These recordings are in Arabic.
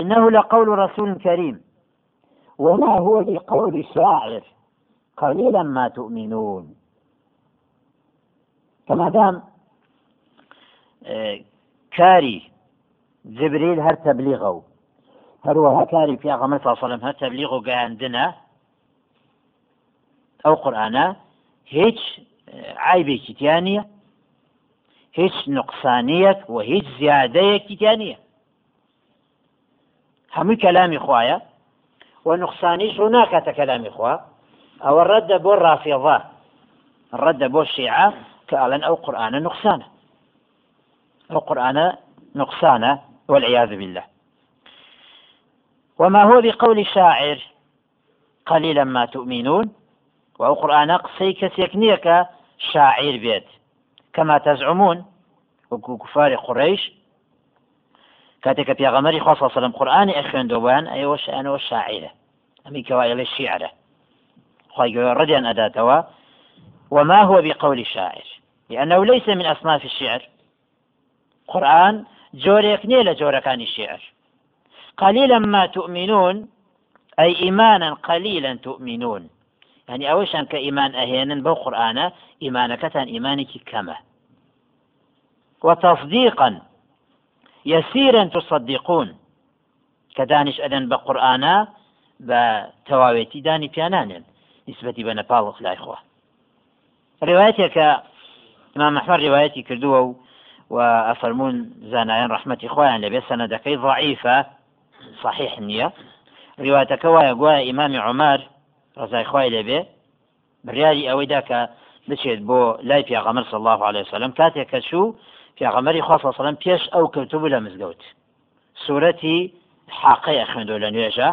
إنه لقول رسول كريم. وما هو بقول الشاعر قليلا ما تؤمنون. فما دام آه، كاري جبريل هر تبليغه هروها كاري في صلى الله عليه وسلم هر تبليغه عندنا أو قرآن هيج آه، عيبي كتانية هيج نقصانية وهيج زيادة كتانية همي كلامي خوايا ونقصانيش هناك كلامي خوا أو الرد بو الرافضة الرد بو الشيعة كألن أو قرآن نقصانه أو قرآن نقصانه والعياذ بالله. وما هو بقول الشاعر قليلا ما تؤمنون؟ وأو قرآن قصي كسيكنيك شاعر بيت. كما تزعمون وكفار قريش غمر خاصة صلى قرآن أخوان دوبان أي وش أنا والشاعرة أمي كوائل الشعرة خير رجا أداتوا وما هو بقول الشاعر لأنه ليس من أصناف الشعر. قرآن جوريك نيل جوركان الشعر قليلا ما تؤمنون أي إيمانا قليلا تؤمنون. يعني أوشان كإيمان أهينا بو قرآن إيمانك تان إيمانك كما. وتصديقا يسيرا تصدقون كدانش أدن بقرآن بتواويتي داني بيانان نسبة بنبال خلاي خواه روايتك إمام أحمد روايتي كردوه وأفرمون زانايان رحمة إخوان لبي سندكي ضعيفة صحيح نية روايتك ويقوى إمام عمر رضا إخوان لبي بريالي أويداك دەچێت بۆ لای پیاغەمەر سەله عليه وسلم کاتێک کە چوو پیاغەمەری خوا سلم پێش ئەو کەوتبوو لە مزگەوت سوورەتی حاقەیە خوێندۆ لە نوێژە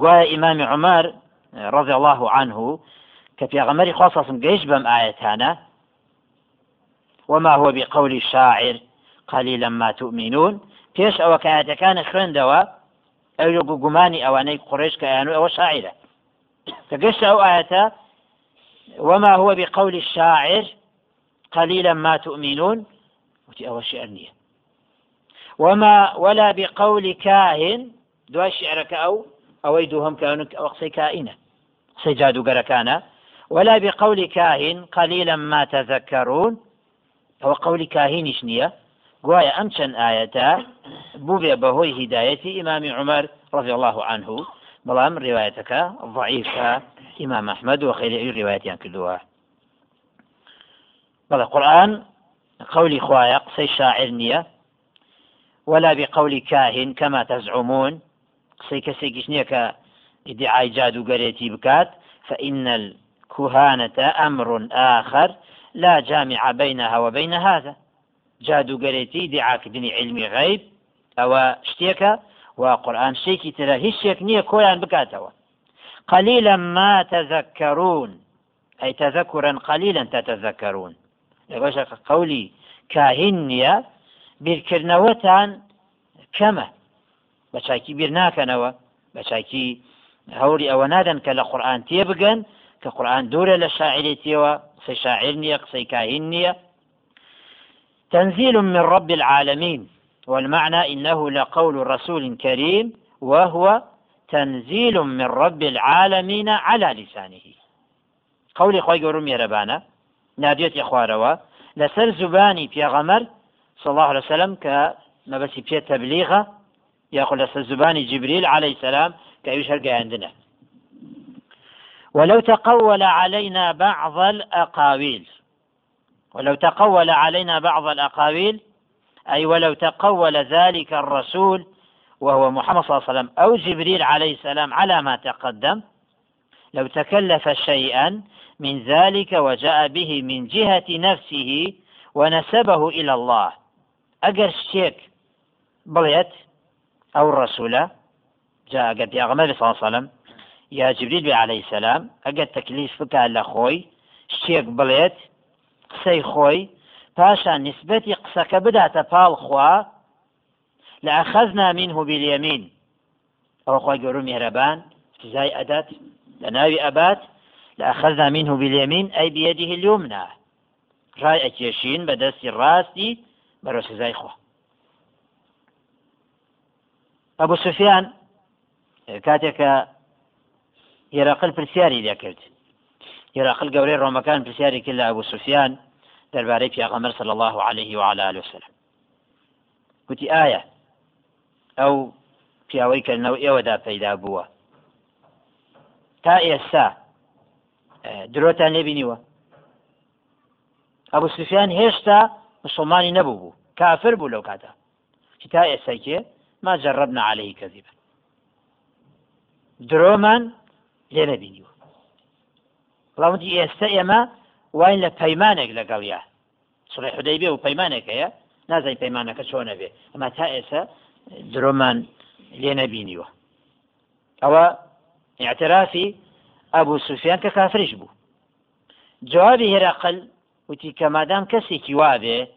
گوایە ئیمامی عمر رضي الله عنه کە پیاغەمەری خوا سم گەیشت بەم ئاەتانە وما هو بقول الشاعر قليلا ما تؤمنون. پێش ئەوە کایەتەکانە خوێندەوە ئەو گومانی ئەوانەی قڕێش کەیان ئەوە شاعرە کە گەشت ئەو ئاەتە وما هو بقول الشاعر قليلا ما تؤمنون. أول شعر نية. وما ولا بقول كاهن. دوا شعرك أو أو دوهم كانوا أو قصي كائنة. سجاد قركانا ولا بقول كاهن. قليلا ما تذكرون. أو قول كاهن شنية چەند ئاەتە بوو بێ بەهۆی هیدایەتی ئیمامی عمر رضی الله عنه. بەڵام ڕێوایەتەکە ضعیفە ئیمام ئەحمد و خەیری ڕێوایەتیان کردووە بەڵێ قورآن قولي خوايا قصي شاعر نية ولا بقول كاهن كما تزعمون. قصي كسيكش نية كادعاء جادو قريتي بكات فإن الكهانة أمر آخر لا جامع بينها وبين هذا. جادوگەرێتی دیعاکردنی علمی غیب ئەوە شتێکە و قورآن شتێکی ترە هیچ شتێک نییە کۆیان بکاتەوە قليلا ما تذكرون أي تذكرا قليلا تتذكرون. لباش قولي كاهن نییە کەمە بەچاکی بیر ناکەنەوە بەچاکی هەوری ئەوە نادەن کە لە قورآان تێبگەن کە قورآان دوورە شاعر نییە قسەی کاهین نییە تنزيل من رب العالمين والمعنى إنه لقول رسول كريم وهو تنزيل من رب العالمين على لسانه. قولي خوي قرم يربانا زباني في غمر صلى الله عليه وسلم ك ما بس في تبليغه يقول لسر زباني جبريل عليه السلام كأيش عندنا ولو تقول علينا بعض الأقاويل ولو تقول علينا بعض الأقاويل أي ولو تقول ذلك الرسول وهو محمد صلى الله عليه وسلم أو جبريل عليه السلام على ما تقدم لو تكلف شيئا من ذلك وجاء به من جهة نفسه ونسبه إلى الله. أجر شيك بڵێت أو الرسول. جاء قد يا غمر صلى الله عليه وسلم. يا جبريل عليه السلام. أجد تكليف بك لخوي شيك بڵێت قسەی خۆی پاشان نسبەتی قسەکە بداتە پاڵ خوا. ئەخەزنا منه باليمين. ئەوە خۆی گەور و میهرەبان سزای ناوی ئەبات ئەخەزنا منه باليمين ئەی بيده اليمنى. ڕای ئەکێشین بە دەستی ڕاستی بەرە سزای خوا ئەبوو سوفیان کاتێکە هێراقل پرسیاری کرد هێراقل گەورەی ڕۆمەکان پرسیاری کرد لە ئەبوو سوفیان دەربارەی پیاغەمبەر صلی الله عليه وعلى آله وسلم. گوتی ئایا ئەو پیاوەی کردنەوە ئێوەدا پەیدا بووە تا ئێستا درۆتان نبینیوە ئەبوو سوفیان هێشتا مسلمانی نەبوو بوو کافر بوو لەو کاتا تا ئێستاکێ ما جربنا عليه كذبا درۆمان لێ نەبینیوە. بڵاوتی ئێستا ئێمە واین لە پەیمانێک لەگەڵیا سڕی حدەی بێ و پەیمانێک هەیە نازای پەیمانەکە چۆنە بێ ئەمە تا ئێستا درۆمان لێ نەبینیوە. ئەوە اعترافی ئەبوو سوفیان کە کافرش بوو. جوابی هێراقل وتی کە مادام کەسێکی وابێ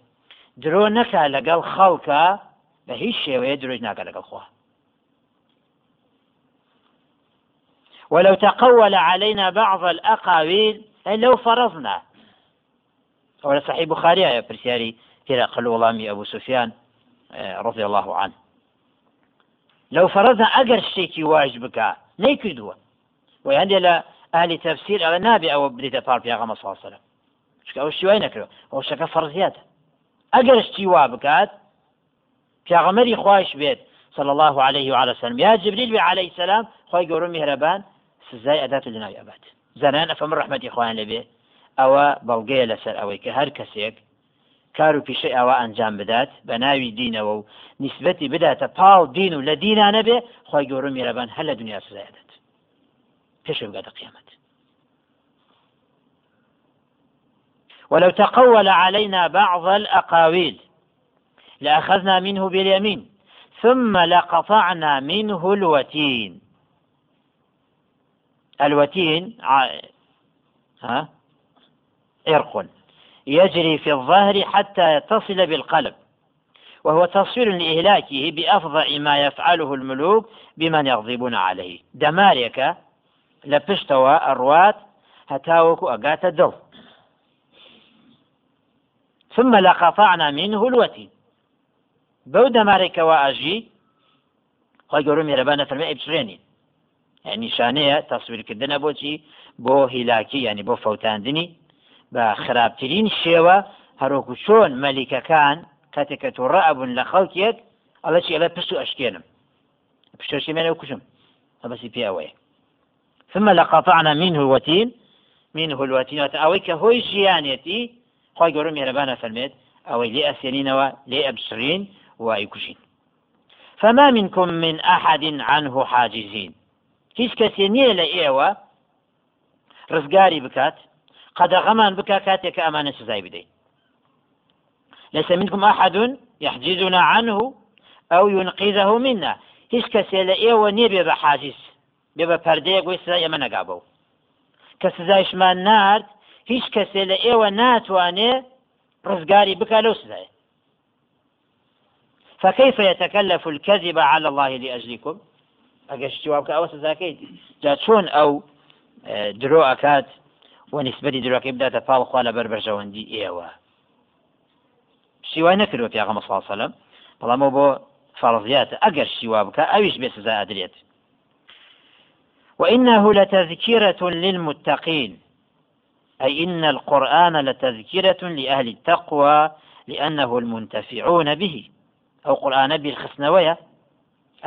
درۆ نەکا لەگەڵ خەڵکە بە هیچ شێوەیە لەگەڵ خوا. ولو تقول علينا بعض الأقاويل لو فرضنا. ولا صحيح بخاري يا برسياري هرقل وڵامی أبو سفيان رضي الله عنه. لو فرضنا ئەگەر شتێکی بکە نەیکردووە و هەندێک لە ئالی تەفسیر ئەوە نابێ ئەوە بدێتە پاڵ پیاغەمە ساسەرە چکە ئەو شیوای نەکرێت ئەو شەکە فەرزیاتە ئەگەر شتی وا بکات پیاغەمەری خوش بێت صلى الله عليه وعلى وسلم. يا جبريل عليه السلام خوي قولوا مهربان سزای ئەدات لە ناوی ئەبات زانان ئەفەم ڕحمەتی خۆیان لەبێ ئەوە بەڵگەیە لەسەر ئەوەی کە هەر کەسێک کار و پیشەی ئەوە ئەنجام بدات بە ناوی دینەوە و نیسبەتی بداتە پاڵ دین و لە دینانە بێ خۆی گەورە میێرەبان هەر لە دنیا سزایدات پێش بگاتە قیامەت ولو تقول علينا بعض الأقاويل لأخذنا منه باليمين ثم لقطعنا منه الوتين. الوتين ها؟ عرق يجري في الظهر حتى يتصل بالقلب وهو تصوير لإهلاكه بأفظع ما يفعله الملوك بمن يغضبون عليه. دمارك لبشتوا الروات هتاوك أقات الدل ثم لقطعنا منه الوتين بو دمارك وأجي خۆی گەورە میێرەبانە فەرمە ئەبسرێنین نیشانەیە تەسویرکردنە بۆچی؟ بۆ هیلاکی ینی بۆ فەوتاندنی. بە خراپترین شێوە هەرۆکو چۆن مەلیکەکان کاتێککە تووڕە ئەبوون لە خەڵکێک ئەڵە چی ئەلە پست و ئەشکێنم. پشتۆشیمێنە کوشم ئەبەسی پێوەیە ثم لقطعنا منه الوتين منه الوتين. ئەوەی کە هۆی ژیانێتی خۆی گەورە مێرەبانە فەرمێت ئەوەی لێ ئەسێنینەوە لێ ئەبسرین و ئایکوشین فما منكم من أحد عنه حاجزين. هیچ کەسێ نییە لە ئێوە ڕزگاری بکات قەدەغەمان بکە کاتێک سزای بدەیت ليس منكم أحد يحجزنا عنه أو ينقذه منا. هیچ کەسێ لە ئێوە نییە بێ بە حاجز بێ بە پەردەیە گوێ سزا ئێمە نەگا بەو کە سزایشمان نرد هیچ کەسێ لە ئێوە ناتوانێ ڕزگاری بکە لەو سزایە. فكيف يتكلف الكذب على الله لأجلكم؟ أجش جوابك أو سزاكيت جاتشون أو درو أكاد ونسبة دروك يبدأ تفال خوالا بربرجوان دي إيوا شيوان نكروا في أغمى صلى الله عليه وسلم. بلا مو بو فرضيات أجش جوابك أويش بسزا أدريت وإنه لتذكرة للمتقين. أي إن القرآن لتذكرة لأهل التقوى لأنه المنتفعون به. أو قرآن بالخسنوية.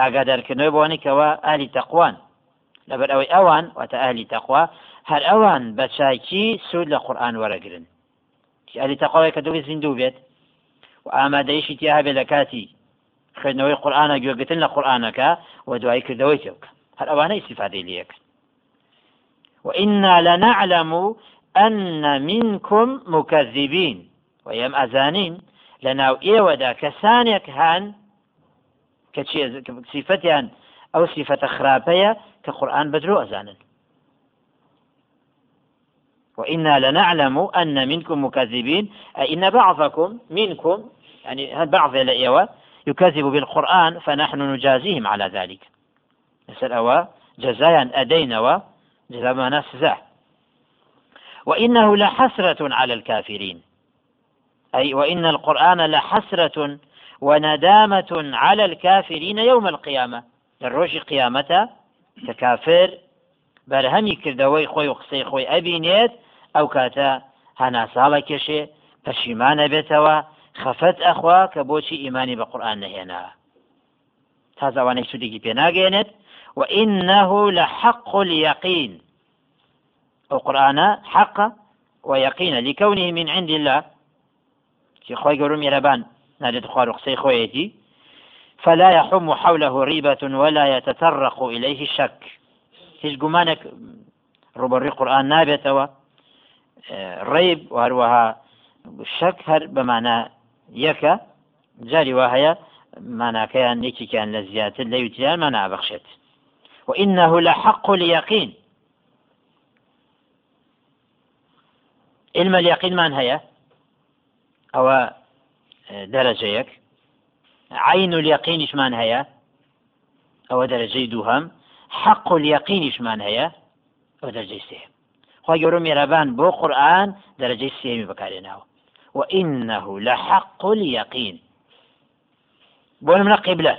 ئاگادارکردنەوە بۆنی کەەوە ئالی تەقوان لەبەر ئەوەی ئەوان واتە ئالی تەخوا هەر ئەوان بە چاکی سوود لە قورآان وەرەگرن ئالی تەقاوی کە دوی زیندوو بێت و ئامادەیشی تیا هەبێت لە کاتی خوێندنەوەی قورآانە تێوکە هەر ئەوانە استفادەی لەکە وإنا لنعلم أن منكم مكذبين. ويم أزانين؟ لناو إيودا كسانك هان سیفەتیان ئەو سیفەتە خراپەیە کە قورآن بەدرۆ ئەزانن وإنا لنعلم أن منكم مكذبين. أي إن بعضكم منكم يعني بعض الأيوة يكذب بالقرآن فنحن نجازيهم على ذلك. أوا جزايا أدينا جزاء ما نسزع وإنه لحسرة على الكافرين. أي وإن القرآن لحسرة وندامة على الكافرين يوم القيامة. قیامەتە کە کافر بەرهەمی کردەوەی خۆی و قسەی خۆی ئەبینێت ئەو کاتە هەناساڵە کێشێ پەشیمانە بێتەوە خەفەت ئەخوا کە بۆچی ئیمانی بە قورآن نەهێنا تازەوانەی سوودێکی پێناگەێنێت وإنه لحق اليقين. القرآن حق ويقين لكونه من عند الله. في خوي قولوا ميربان نادت خوار قصي خويتي. فلا يحم حوله ريبة ولا يتطرق إليه الشك هیچ گومانێک ڕوبەڕی قورآن نابێتەوە ڕێب وهروەها شەک هەر بەمانە یەکە جاری وا هەیە ماناکەیان یەکێکیان لە زیاتر لە وتیان مانا بەخشێت وإنه لحق اليقين. علم اليقين من هي؟ أو درجيك. عين اليقين من هي؟ أو درجي دوهم. حق اليقینیشمان هەیە ئەو دەرجەی سێم خی گەورە میێرەبان بۆ قورآن دەرەجەی سێمی بەکارێناوە وإنه لحق اليقين. بۆ منە قبلە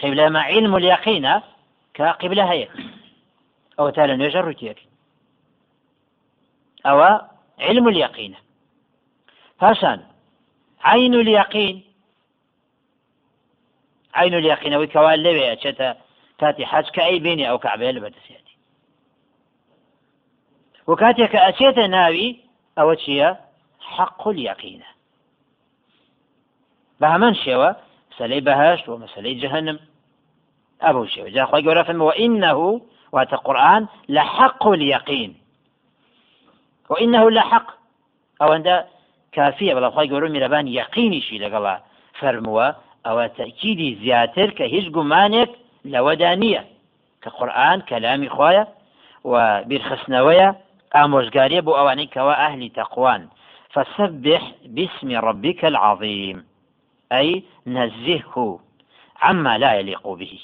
قبلە ما علم اليقين كقبلة هي أو تالا نجر ڕوتێک أو علم اليقين. پاشان عين اليقين. عين اليقين وكوان لوي أشتا کاتی حەج کە ئەی بینی ئەو کعبێ لە بەدەسێتی و کاتێک کە ئەچێتە ناوی ئەوە چییە حەق یقینە بە هەمان شێوە مەسلەی بەهشت و مەسلەی جهنم. ئەبوو شێوە جاخوای گەورە فەرمەوە إنه واتە قورآن لحق اليقين. وإنه لحق. ئەوەندە کافیە بەڵام خی گەورە میرەبان یقینیشی لەگەڵا فەرمووە ئەوە تەکیدی زیاتر کە هیچ گومانێک لەوەدا نییە کە قورآن کەلامی خوایە و بیرخستنەوەیە ئامۆژگاریە بۆ ئەوانەی کەەوە ئەهلی تەقوان فسبح باسم ربك العظيم. أي نزهه عما لا يليق به.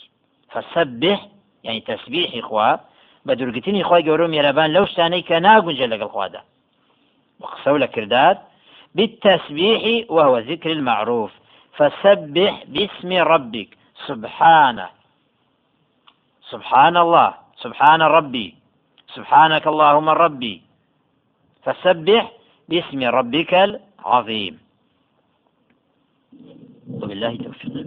فسبح يعني تسبيح إخوة بدرجتني إخوة جورم يربان لو شتاني كنا جل القوادة وقصوا كرداد بالتسبيح وهو ذكر المعروف. فسبح باسم ربك. سبحانه. سبحان الله. سبحان ربي. سبحانك اللهم ربي. فسبح باسم ربك العظيم. وبالله توفيق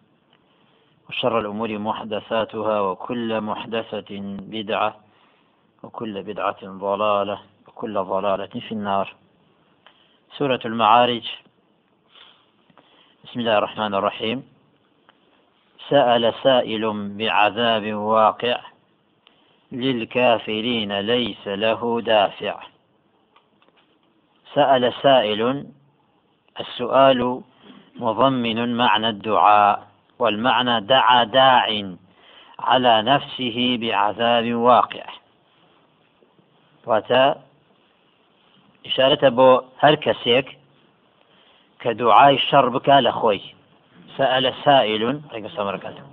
وشر الأمور محدثاتها وكل محدثة بدعة وكل بدعة ضلالة وكل ضلالة في النار. سورة المعارج. بسم الله الرحمن الرحيم. سأل سائل بعذاب واقع للكافرين ليس له دافع. سأل سائل السؤال مضمن معنى الدعاء. والمعنى دعا داع على نفسه بعذاب واقع. واتا إشارة بو هر كسيك كدعاء الشر بك لخوي سأل سائل عليكم السلام وبركاته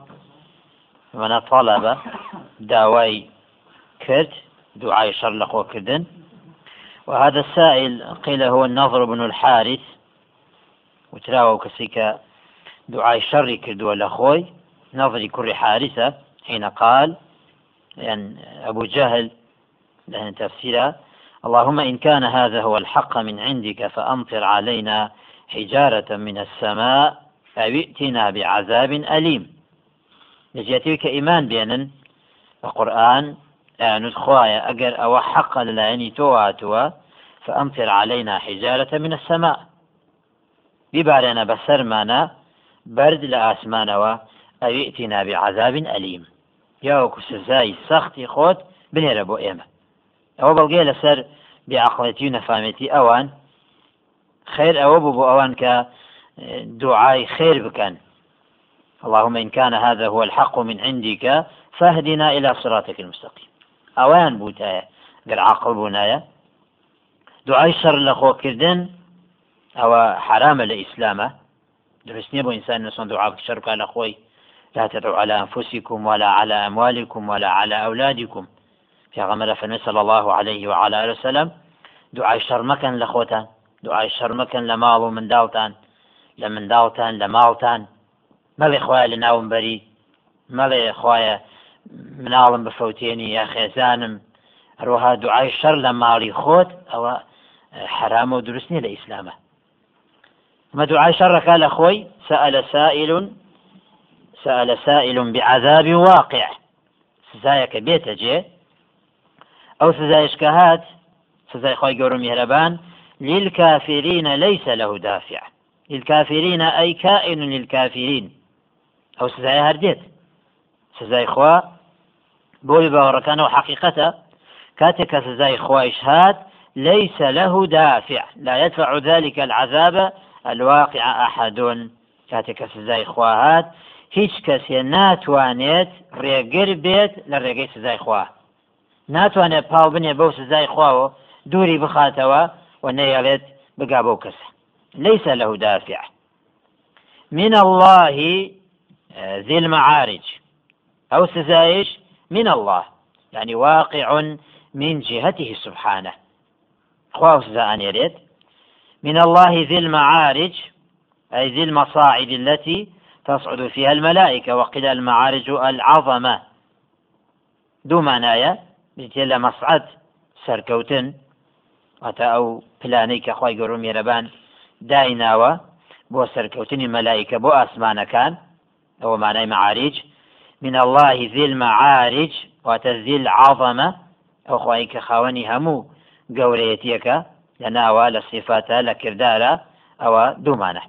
من طلب داوي كرد دعاء شر لقوة كردن. وهذا السائل قيل هو النظر بن الحارث. وتراوى كسيك دعاء شر كرد ولا خوي نظر كر حارثة حين قال يعني أبو جهل له تفسيرها اللهم إن كان هذا هو الحق من عندك فأمطر علينا حجارة من السماء أو ائتنا بعذاب أليم. نجيتي كإيمان بينن القرآن يعني خوايا أجر أو حق للعيني تواتوا فأمطر علينا حجارة من السماء. ببارنا بسرمانا برد لآسمانا أو ائتنا بعذاب أليم ياوكو سزاي سختي خوت بنيرە بۆ ئێمە. ئەوە بەڵگەی لەسەر بیعقڵەتی و نەفامەتی ئەوان خێر ئەوە بوو دوعای خێر بکەن. اللهم إن كان هذا هو الحق من عندك فاهدنا إلى صراطك المستقيم. أوان بوتايا قال عاقل بنايا دعاء شر لخو كردن أو حرام لإسلامه درسني بو إنسان نسون دعاء شر على أخوي لا تدعوا على أنفسكم ولا على أموالكم ولا على أولادكم. في غمرة فنسأل الله عليه وعلى آله وسلم دعاء شر مكان لخوتان دعاء شر مكان لمال ومن داوتان لمن داوتان لمالتان. مەڵێ خخوای لە ناوم بەری مەڵێ خوایە مناڵم بفەوتێنی یا خێزانم. هەروەها دوعای شەر لە ماڵی خۆت ئەوە حرامە و دروست نیە لە ئیسلامە. ما دعاء شرك لأخوي سأل سائل سأل سائل بعذاب واقع. سزايك بيت جي. أو سزايش كهات؟ سزاي خوي قورو مهربان. للكافرين ليس له دافع. للكافرين أي كائن للكافرين. ئەو سزای هەردێت سزای خوا بۆی باوەڕەکانەوە حقیقەتە كاتك سزاي خوايش هات؟ ليس له دافع. لا يدفع ذلك العذاب الواقع أحد كاتك سزاي خواهات هیچ کەسێ ناتوانێت ڕێگر بێت لە ڕێگەی سزای خوا. ناتوانێت پاو بنێ بەو سزای خواوە دووری بخاتەوە و نەیەڵێت بگا بەو کەسە. ليس له دافع. من الله ذي المعارج. أو سزايش من الله يعني واقع من جهته سبحانه. خواه سزاء يريد من الله ذي المعارج أي ذي المصاعد التي تصعد فيها الملائكة وقيل المعارج العظمة. دو معنايا بجل مصعد سركوتن وتا أو بلانيك أخوي قروم يربان دايناوە بۆ سەرکەوتنی مەلایکە بۆ ئاسمانەکان أو معناه معارج. من الله ذي المعارج وتذي العظمة أو خواهيك خاوني همو قوريتيك لناوى لصفات لكردارة أو دومانة.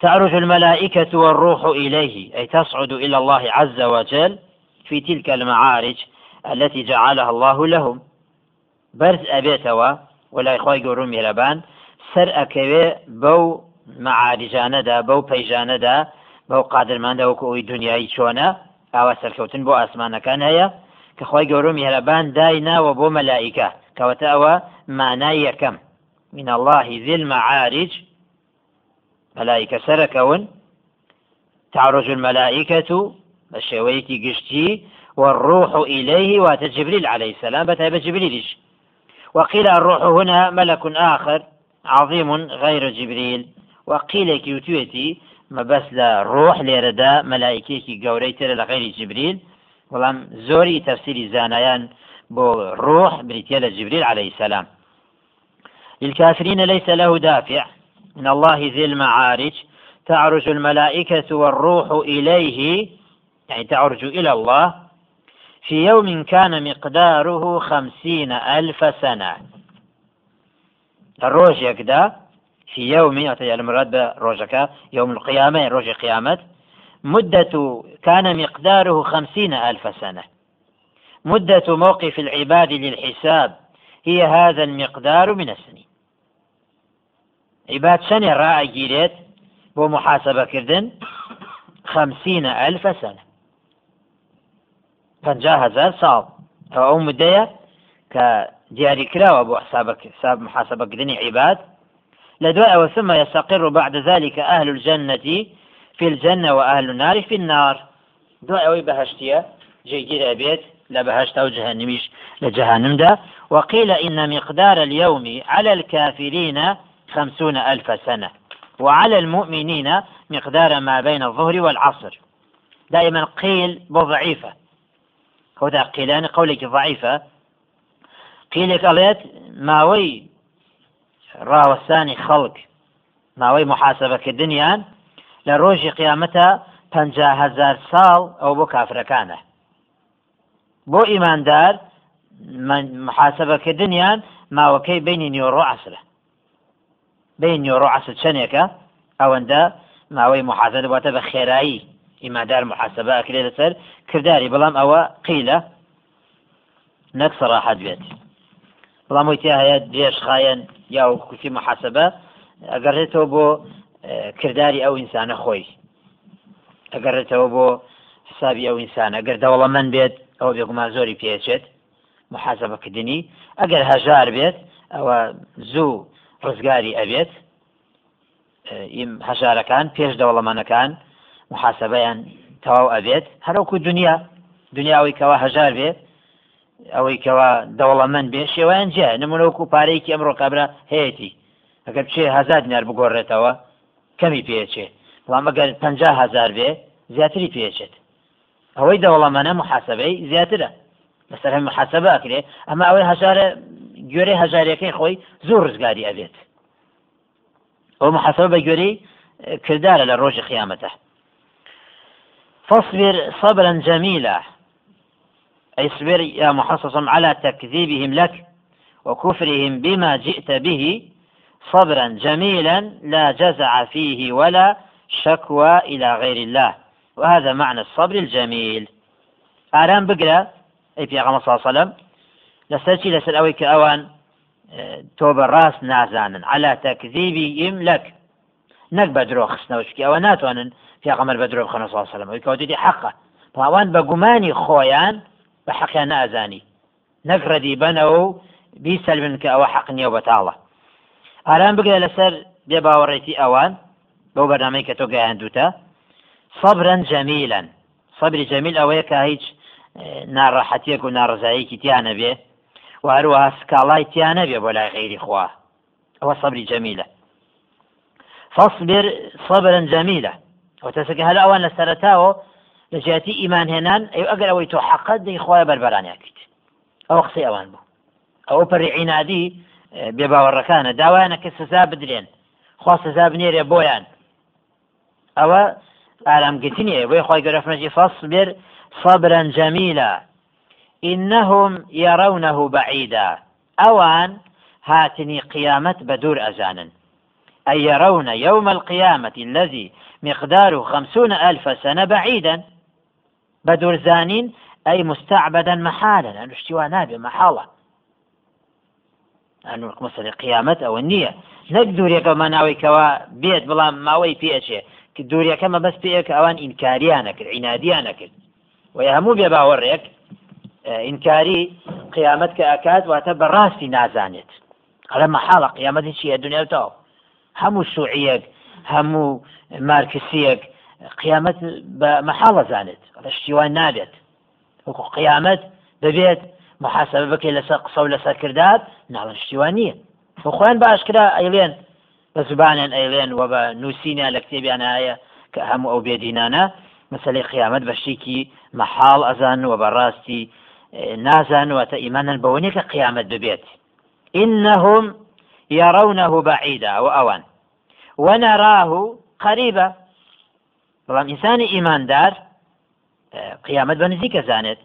تعرج الملائكة والروح إليه أي تصعد إلى الله عز وجل في تلك المعارج التي جعلها الله لهم. برز أبيتوا ولا إخوة قروم يلبان سر أكوي بو معارجاندا بو بيجاندا بەو قادرماندا وەکو ئەوی دنیایی چۆنە ئاوا سەرکەوتن بۆ ئاسمانەکان هەیە کە خۆی گەورە میهرەبان دای ناوە بۆ مەلائیکە کەواتە ئەوە مانای من الله ذي المعارج. ملائكة سركون. تعرج الملائكة. بشويتي قشتي. والروح إليه واتجبريل عليه السلام. بتاب جبريلش وقيل الروح هنا ملك آخر. عظيم غير جبريل. وقيل لە ڕۆح لێرەدا مەلایکێکی گەورەی ترە لە غیری جبریل بەڵام زۆری تەفسیری زانایان بۆ ڕۆح بریتە لە جبریل عليه السلام. للكافرين ليس له دافع. من الله ذي المعارج. تعرج الملائكة والروح إليه. يعني تعرج إلى الله. في يوم كان مقداره خمسين ألف سنة. الروج يكدا. في يوم المراد بروجك. يوم القيامة روج قيامة. مدة كان مقداره خمسين ألف سنة. مدة موقف العباد للحساب. هي هذا المقدار من السنين. عباد سنة راعي جيريت بمحاسبة كردن خمسين ألف سنة. پنجاه هزار ساڵ ئەو ئەو مدەیە کە کراوە بۆ حساب محاسبە کردنی عیباد لدواء ثم يستقر بعد ذلك أهل الجنة في الجنة وأهل النار في النار. دواء بهشتية جيجير بيت. لا بهشت أو جهنميش لجهنم ده. وقيل إن مقدار اليوم على الكافرين خمسون ألف سنة وعلى المؤمنين مقدار ما بين الظهر والعصر. دائما قيل بضعيفة. هذا قيلان قولك ضعيفة. قيلك قالت ماوي ڕاوەستانی خەڵک ماوەی محاسبەکردنیان لە ڕۆژی قیامەتە هزار ساڵ ئەو بۆ کافرەکانە بۆ ئیماندار محاسبەکردنیان ماوەکەی بینی نیۆڕۆ عسرە. بین نیۆڕۆ عسر چەندێکە؟ ئەوەندە ماوەی محاسە دەباتە بە خێرایی. ئیماندار محاسبە ئەکرێت لەسەر کردداری بەڵام ئەوە قیلە نەک سەراحەت بێت. بەڵام وتی هەیە درێژ خایەن یا کوتی محاسبە ئەگەڕێتەوە بۆ کردداری ئەو ئینسانە خۆی. ئەگەڕێتەوە بۆ حسابی ئەو ئینسان ئەگەر دەوڵەمەند بێت ئەو بێگومان زۆری پێچێت محاسبەکردنی. ئەگەر هەژار بێت ئەوە زوو ڕزگاری ئەبێت هەژارەکان پێش دەوڵەمانەکان محاسبەیان تەواو ئەبێت. هەروکو دنیا دنیاوی کەوا هەژار بێت ئەوەی کەوا دەوڵەمەند بێ شێوایان جێ نمونەوەکو پارەیەکی ئەمڕۆ کابرا هەیەی. ئەگەر چێ هزار دینار بگۆڕێتەوە کەمی پێچێ. بەڵام ئەگەر پ هزار بێ زیاتری پێچێت. ئەوەی دەوڵەمەە محاسبەی زیاترە لەسەر هەم محاسبە ئەکرێ ئەمە ئەوەی هەژارە گوێرەی هەژارەکەی خۆی زۆر ڕزگاری ئەبێت ئەو محاسبە بە گوێرەی کردارە لە ڕۆژی قیامەتە فاصبر صبرا جميلا. أي اصبر يا محصص على تكذيبهم لك وكفرهم بما جئت به. صبرا جميلا لا جزع فيه ولا شكوى إلى غير الله. وهذا معنى الصبر الجميل. ئارام بگرە ئەی پێغەمە ساسەلم لەسەرچی لەسەر ئەوەی کە ئەوان تۆ بە ڕاست نازانن على تەکذیبی ئیم لەک نەک بە درۆ خستنەوەشکی ئەوە ناتوانن پێغەمەر بە درۆ بخەنە ساسەلم ئەوی کەوتدی حەقە پاوان بە گومانی خۆیان بە حەقیان نازانی نەک ڕەدی بنەوە و بیسەلبن کە ئەوە حەق نییە بەتاڵە ئارام بگرە لەسەر بێ باوەڕێتی ئەوان بەو بەنامەی کە تۆ گەیاندوتە صبرا جميلا. صبری جەمیل ئەوەیە کە هیچ ناڕەحەتیەک و ناڕزاییکی تیانە بێ و هەروەها سکاڵای تیانە بێ بۆ لای غیری خوا. ئەوە صبری جەمیلە. فاصبر صبرا جميلا وتسكي هل أوان لسرتاو لجاتي إيمان هنان أي أقل أوي تو حقد دي خوايا بربران يكيد أو قصي أوان بو أو بري عنادي بێباوەڕەکانە داوایانە کە سزا بدرێن. خوا سزا ئەوە ئارامگرتنیە بۆی خۆی گەرەفمەجی فەصبر صبرا جميلا إنهم يرونه بعيدا أوان هاتني قيامة بدور أزانا أي يرون يوم القيامة الذي مقداره خمسون ألف سنة بعيدا بدور زانين أي مستعبدا محالا. الاشتواء نابي محالة مەسەری قیامەت ئەوە نییە. نەک دوورێکەمە ناوەیکەوە بێت بڵام ماوەی پێچێ. کە دوورەکەمە بەس پێەکە ئەوان ئینکاریانە کرد عینادیانە کرد و هەموو بێ باوەڕێک ئینکاری قیامەت کە ئەکات واتە بەڕاستی نازانێت. قەلە مەحاڵە قیامەتی چیە دنیاوتەوە هەموو سوعیەک هەموو مارکسیەک قیامەت بە مەحاڵە زانێت ڕشتیوان نابێت. وەکو قیامەت ببێت محاسبە بکەی لەسەر قسە و لەسەر کردات ناڵە شتیوان نییە. خۆیان باشکرا ئەیڵێن بە زبانیان ئەیڵێن و بە نووسینە لە کتێبیان هەیە کە هەموو ئەو بێدینانە مەسلەی قیامەت بەشتێکی مەحاڵ ئەزان و بەڕاستی نازانوەتە ئیمانن بەوەنێ کە قیامەت ببێت. إنهم يرونه بعيدا وأوان ونراه قريبا بەڵام ئینسانی ئیماندار قیامەت بە نزیکە زانێت.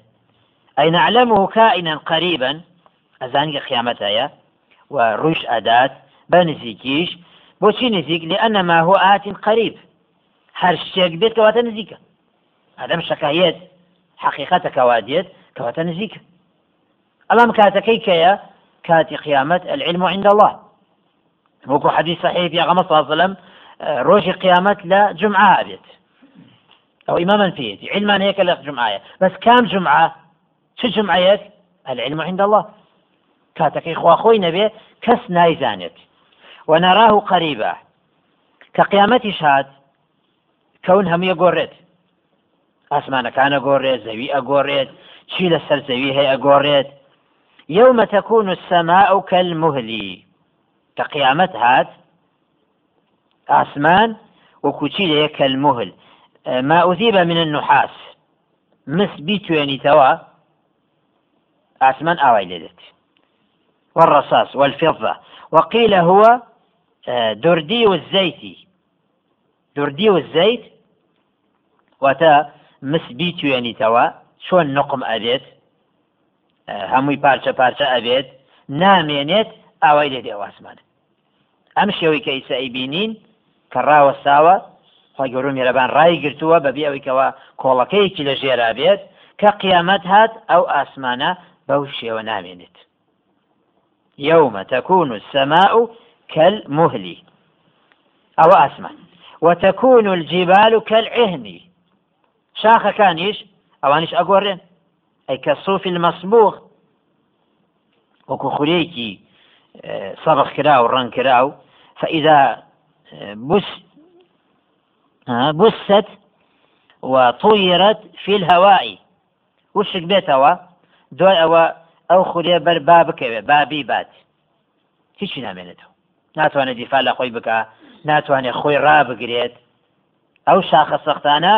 أي نعلمه كائنا قريبا أزانك قيامتها وروش أداة بنزيكيش بوشي نزيك لأن ما هو آت قريب. هر شتێک بێت کەواتە نزیکە ئەدەم شەکایەت حقیقەتە کەوادێت کەواتە نزیکە ئەڵام کاتەکەی کەیە کاتی قیامەت العلم عند الله. وەکو حديث صحيح غمص صلى الله عليه وسلم ڕۆژی قیامەت لە جمعە بێت ئەو ئیمامان پێێتی علمان هەیەکە لە جمعایە بەس کام جمعە چ العلم عند الله. کاتەکەی خواخۆی نەبێ کەس نایزانێت ونراه قريبا. كقيامتي شاد كون هم يقوريت ئاسمانەکانە گۆڕێت زەوی ئەگۆڕێت چی لەسەر زەوی هەیە ئەگۆڕێت يوم تكون السماء كالمهل. كقيامت هات آسمان وكوتشي كالمهل. ما أذيب من النحاس. مس بيتويني توا آسمان ئاوای لێدێت والرصاص والفضة. وقيل هو دردي والزيت دردي والزيت وتا مسبی توێنیتەوە چۆن نقم ئەبێت؟ هەمووی پارچە پارچە ئەبێت نامێنێت ئاوای لێ دێواسمان ئەم شێوەی کە ئیسایی بینین کە ڕاوەستاوە خۆی گەورە میێرەبان ڕای گرتووە بەبێ ئەوەی کەەوە کۆڵەکەیەکی لە ژێرا بێت کە قیامەت هات ئەو ئاسمانە بەو شێوە نامێنێت. يوم تكون السماء كالمهل أو أسمان وتكون الجبال كالعهن. شاخەکانیش ئەوانش ئەگۆڕێن ئەی کە سوفی المەسبوغ وەکو خولەیەکی سەبخ کرا و ڕەنگ کرا و فإذا بس بست وطيرت في الهواء. وشك بێتەوە دوای ئەوە ئەو خورێ بەر با بکەوێ بابی بات. هیچی نامێنێتەوە ناتوانێت دیفاع لە خۆی بکە ناتوانێت خۆی ڕابگرێت. ئەو شاخە سەختانە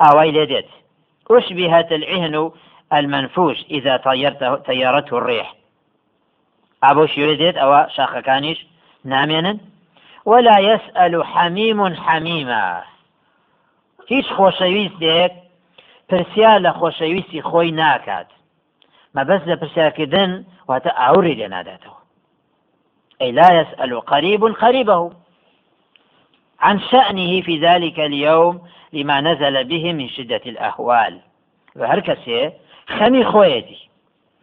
ئاوای لێ دێت. أشبهت العهن المنفوش إذا طيرته طيرته الريح. أبو شيوديت أو شاخ كانيش نامينا ولا يسأل حميم حميما. هیچ خۆشەویستێک پرسیار لە خۆشەویستی خۆی ناکات. مەبەست لە پرسیارکردن واتە ئاوری لێ ناداتەوە. أي لا يسأل قريب قريبه. عن شأنه في ذلك اليوم لما نزل به من شدة الأهوال. كسي خمي خويتي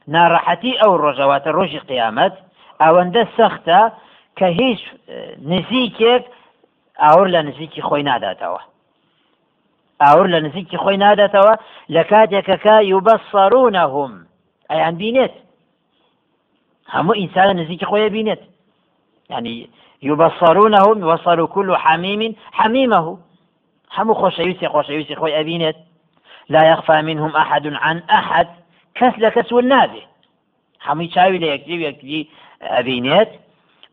ناڕەحەتی ئەو ڕۆژەواتە ڕۆژی قیامەت ئەوەندە سەختە کە هیچ نزیکێک ئاور لە نزیکی خۆی ناداتەوە ئاور لە نزیکی خۆی ناداتەوە لە کاتێکەکە یوبەسەڕونەهم ئەیان بینێت هەموو ئینسانە نزیکی خۆی بینێت يعني يبصرونهم وصلوا كل حميم حميمه. هەموو خۆشەویستی خۆشەویستی خۆی ئەبینێت لا يخفى منهم أحد عن أحد. کەس لە کەس ون نابێ هەمووی چاوی یەکتری ئەبینێت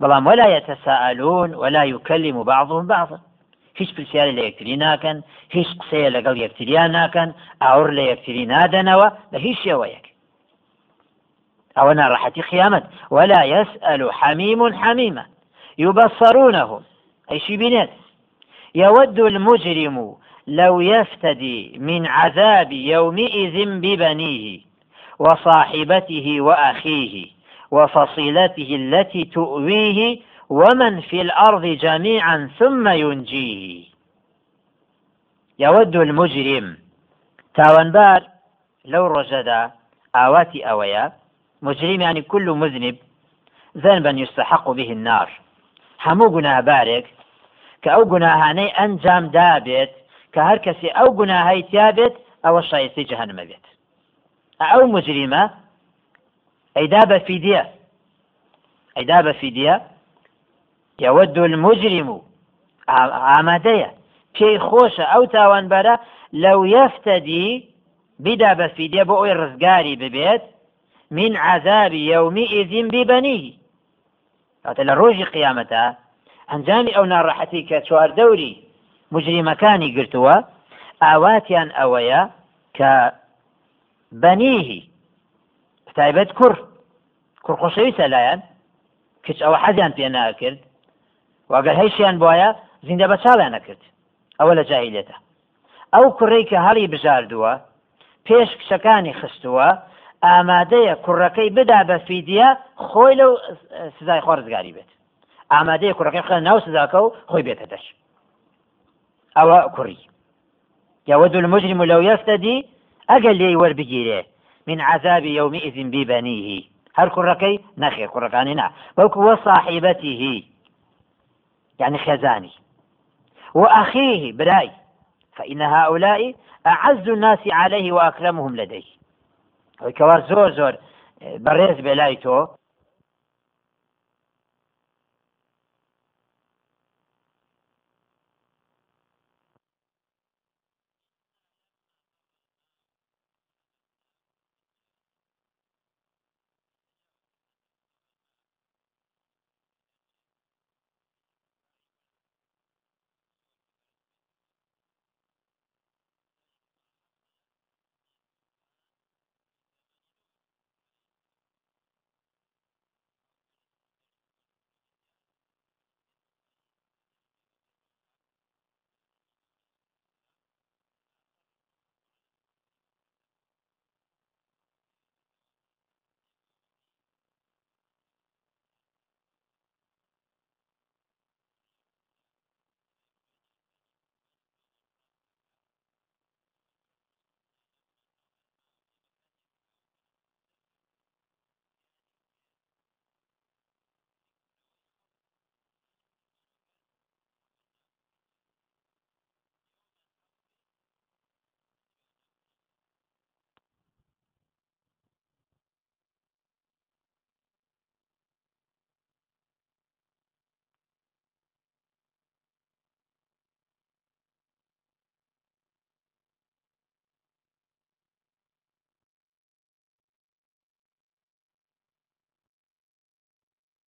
بەڵام ولا يتساءلون ولا يكلم بعضهم بعضا. هیچ پرسیاری لە یەکتری ناکەن هیچ قسەیە لەگەڵ یەکتریان ناکەن ئاور لە یەکتری نادەنەوە لە هیچ شێوەیەک ئەوە ناڕەحەتی خیامەت ولا يسأل حميم حميما. يبصرونهم أيش بنات يود المجرم لو يفتدي من عذاب يومئذ ببنيه وصاحبته وأخيه وفصيلته التي تؤويه ومن في الأرض جميعا ثم ينجيه. يود المجرم. تاوانبار. لو رجد آواتي أويا. مجرم يعني كل مذنب ذنبا يستحق به النار. هەموو گوناهبارێک کە ئەو گوناهانەی ئەنجام دابێت کە هەر کەسی ئەو گوناهی تیابێت ئەوە شایستی جەهنمە بێت. ئەو مجریمە ئەیدا بە فیدە ئەیدا بە فیدە یەوەد المجرم و ئامادەیە. پێی خۆشە ئەو تاوانبەرە لەو یەفتەدی بیدا بە فیدە بۆ ئەوی ڕزگاری ببێت من عذاب يومئذ ببنيه کاتە لە ڕۆژی قیامەتە ئەنجامی ئەو ناڕەحەتی کە چواردەوری مجریمەکانی گرتووە ئاواتیان ئەوەیە کە بەنیهی تایبەت کوڕ کوڕخۆشەویستە لایەن کچ ئەوە حەزیان پێ ناکرد واگەر هەیشیان بواە زیندە بە چاڵیان نەکرد ئەوە لە جاهیلێتە ئەو کوڕی کە هەڵی بژاردووە پێش کچەکانی خستووە ئامادەیە کوڕەکەی بدا بە فیدە خۆی لەو سزای خۆرزگاری بێت. ئامادەیە کوڕەکەی خە ناو سزاکە و خۆی بێتە دەش. ئەوە کوڕی. يود المجرم لو يفتدي أجل لي وربجيره من عذاب يومئذ ببنيه هل كركي نخي كركاني نا. بوك وصاحبته يعني خزاني وأخيه براي فإن هؤلاء أعز الناس عليه وأكرمهم لديه. کەوا زۆر زۆر بەڕێز بێ لای تۆ.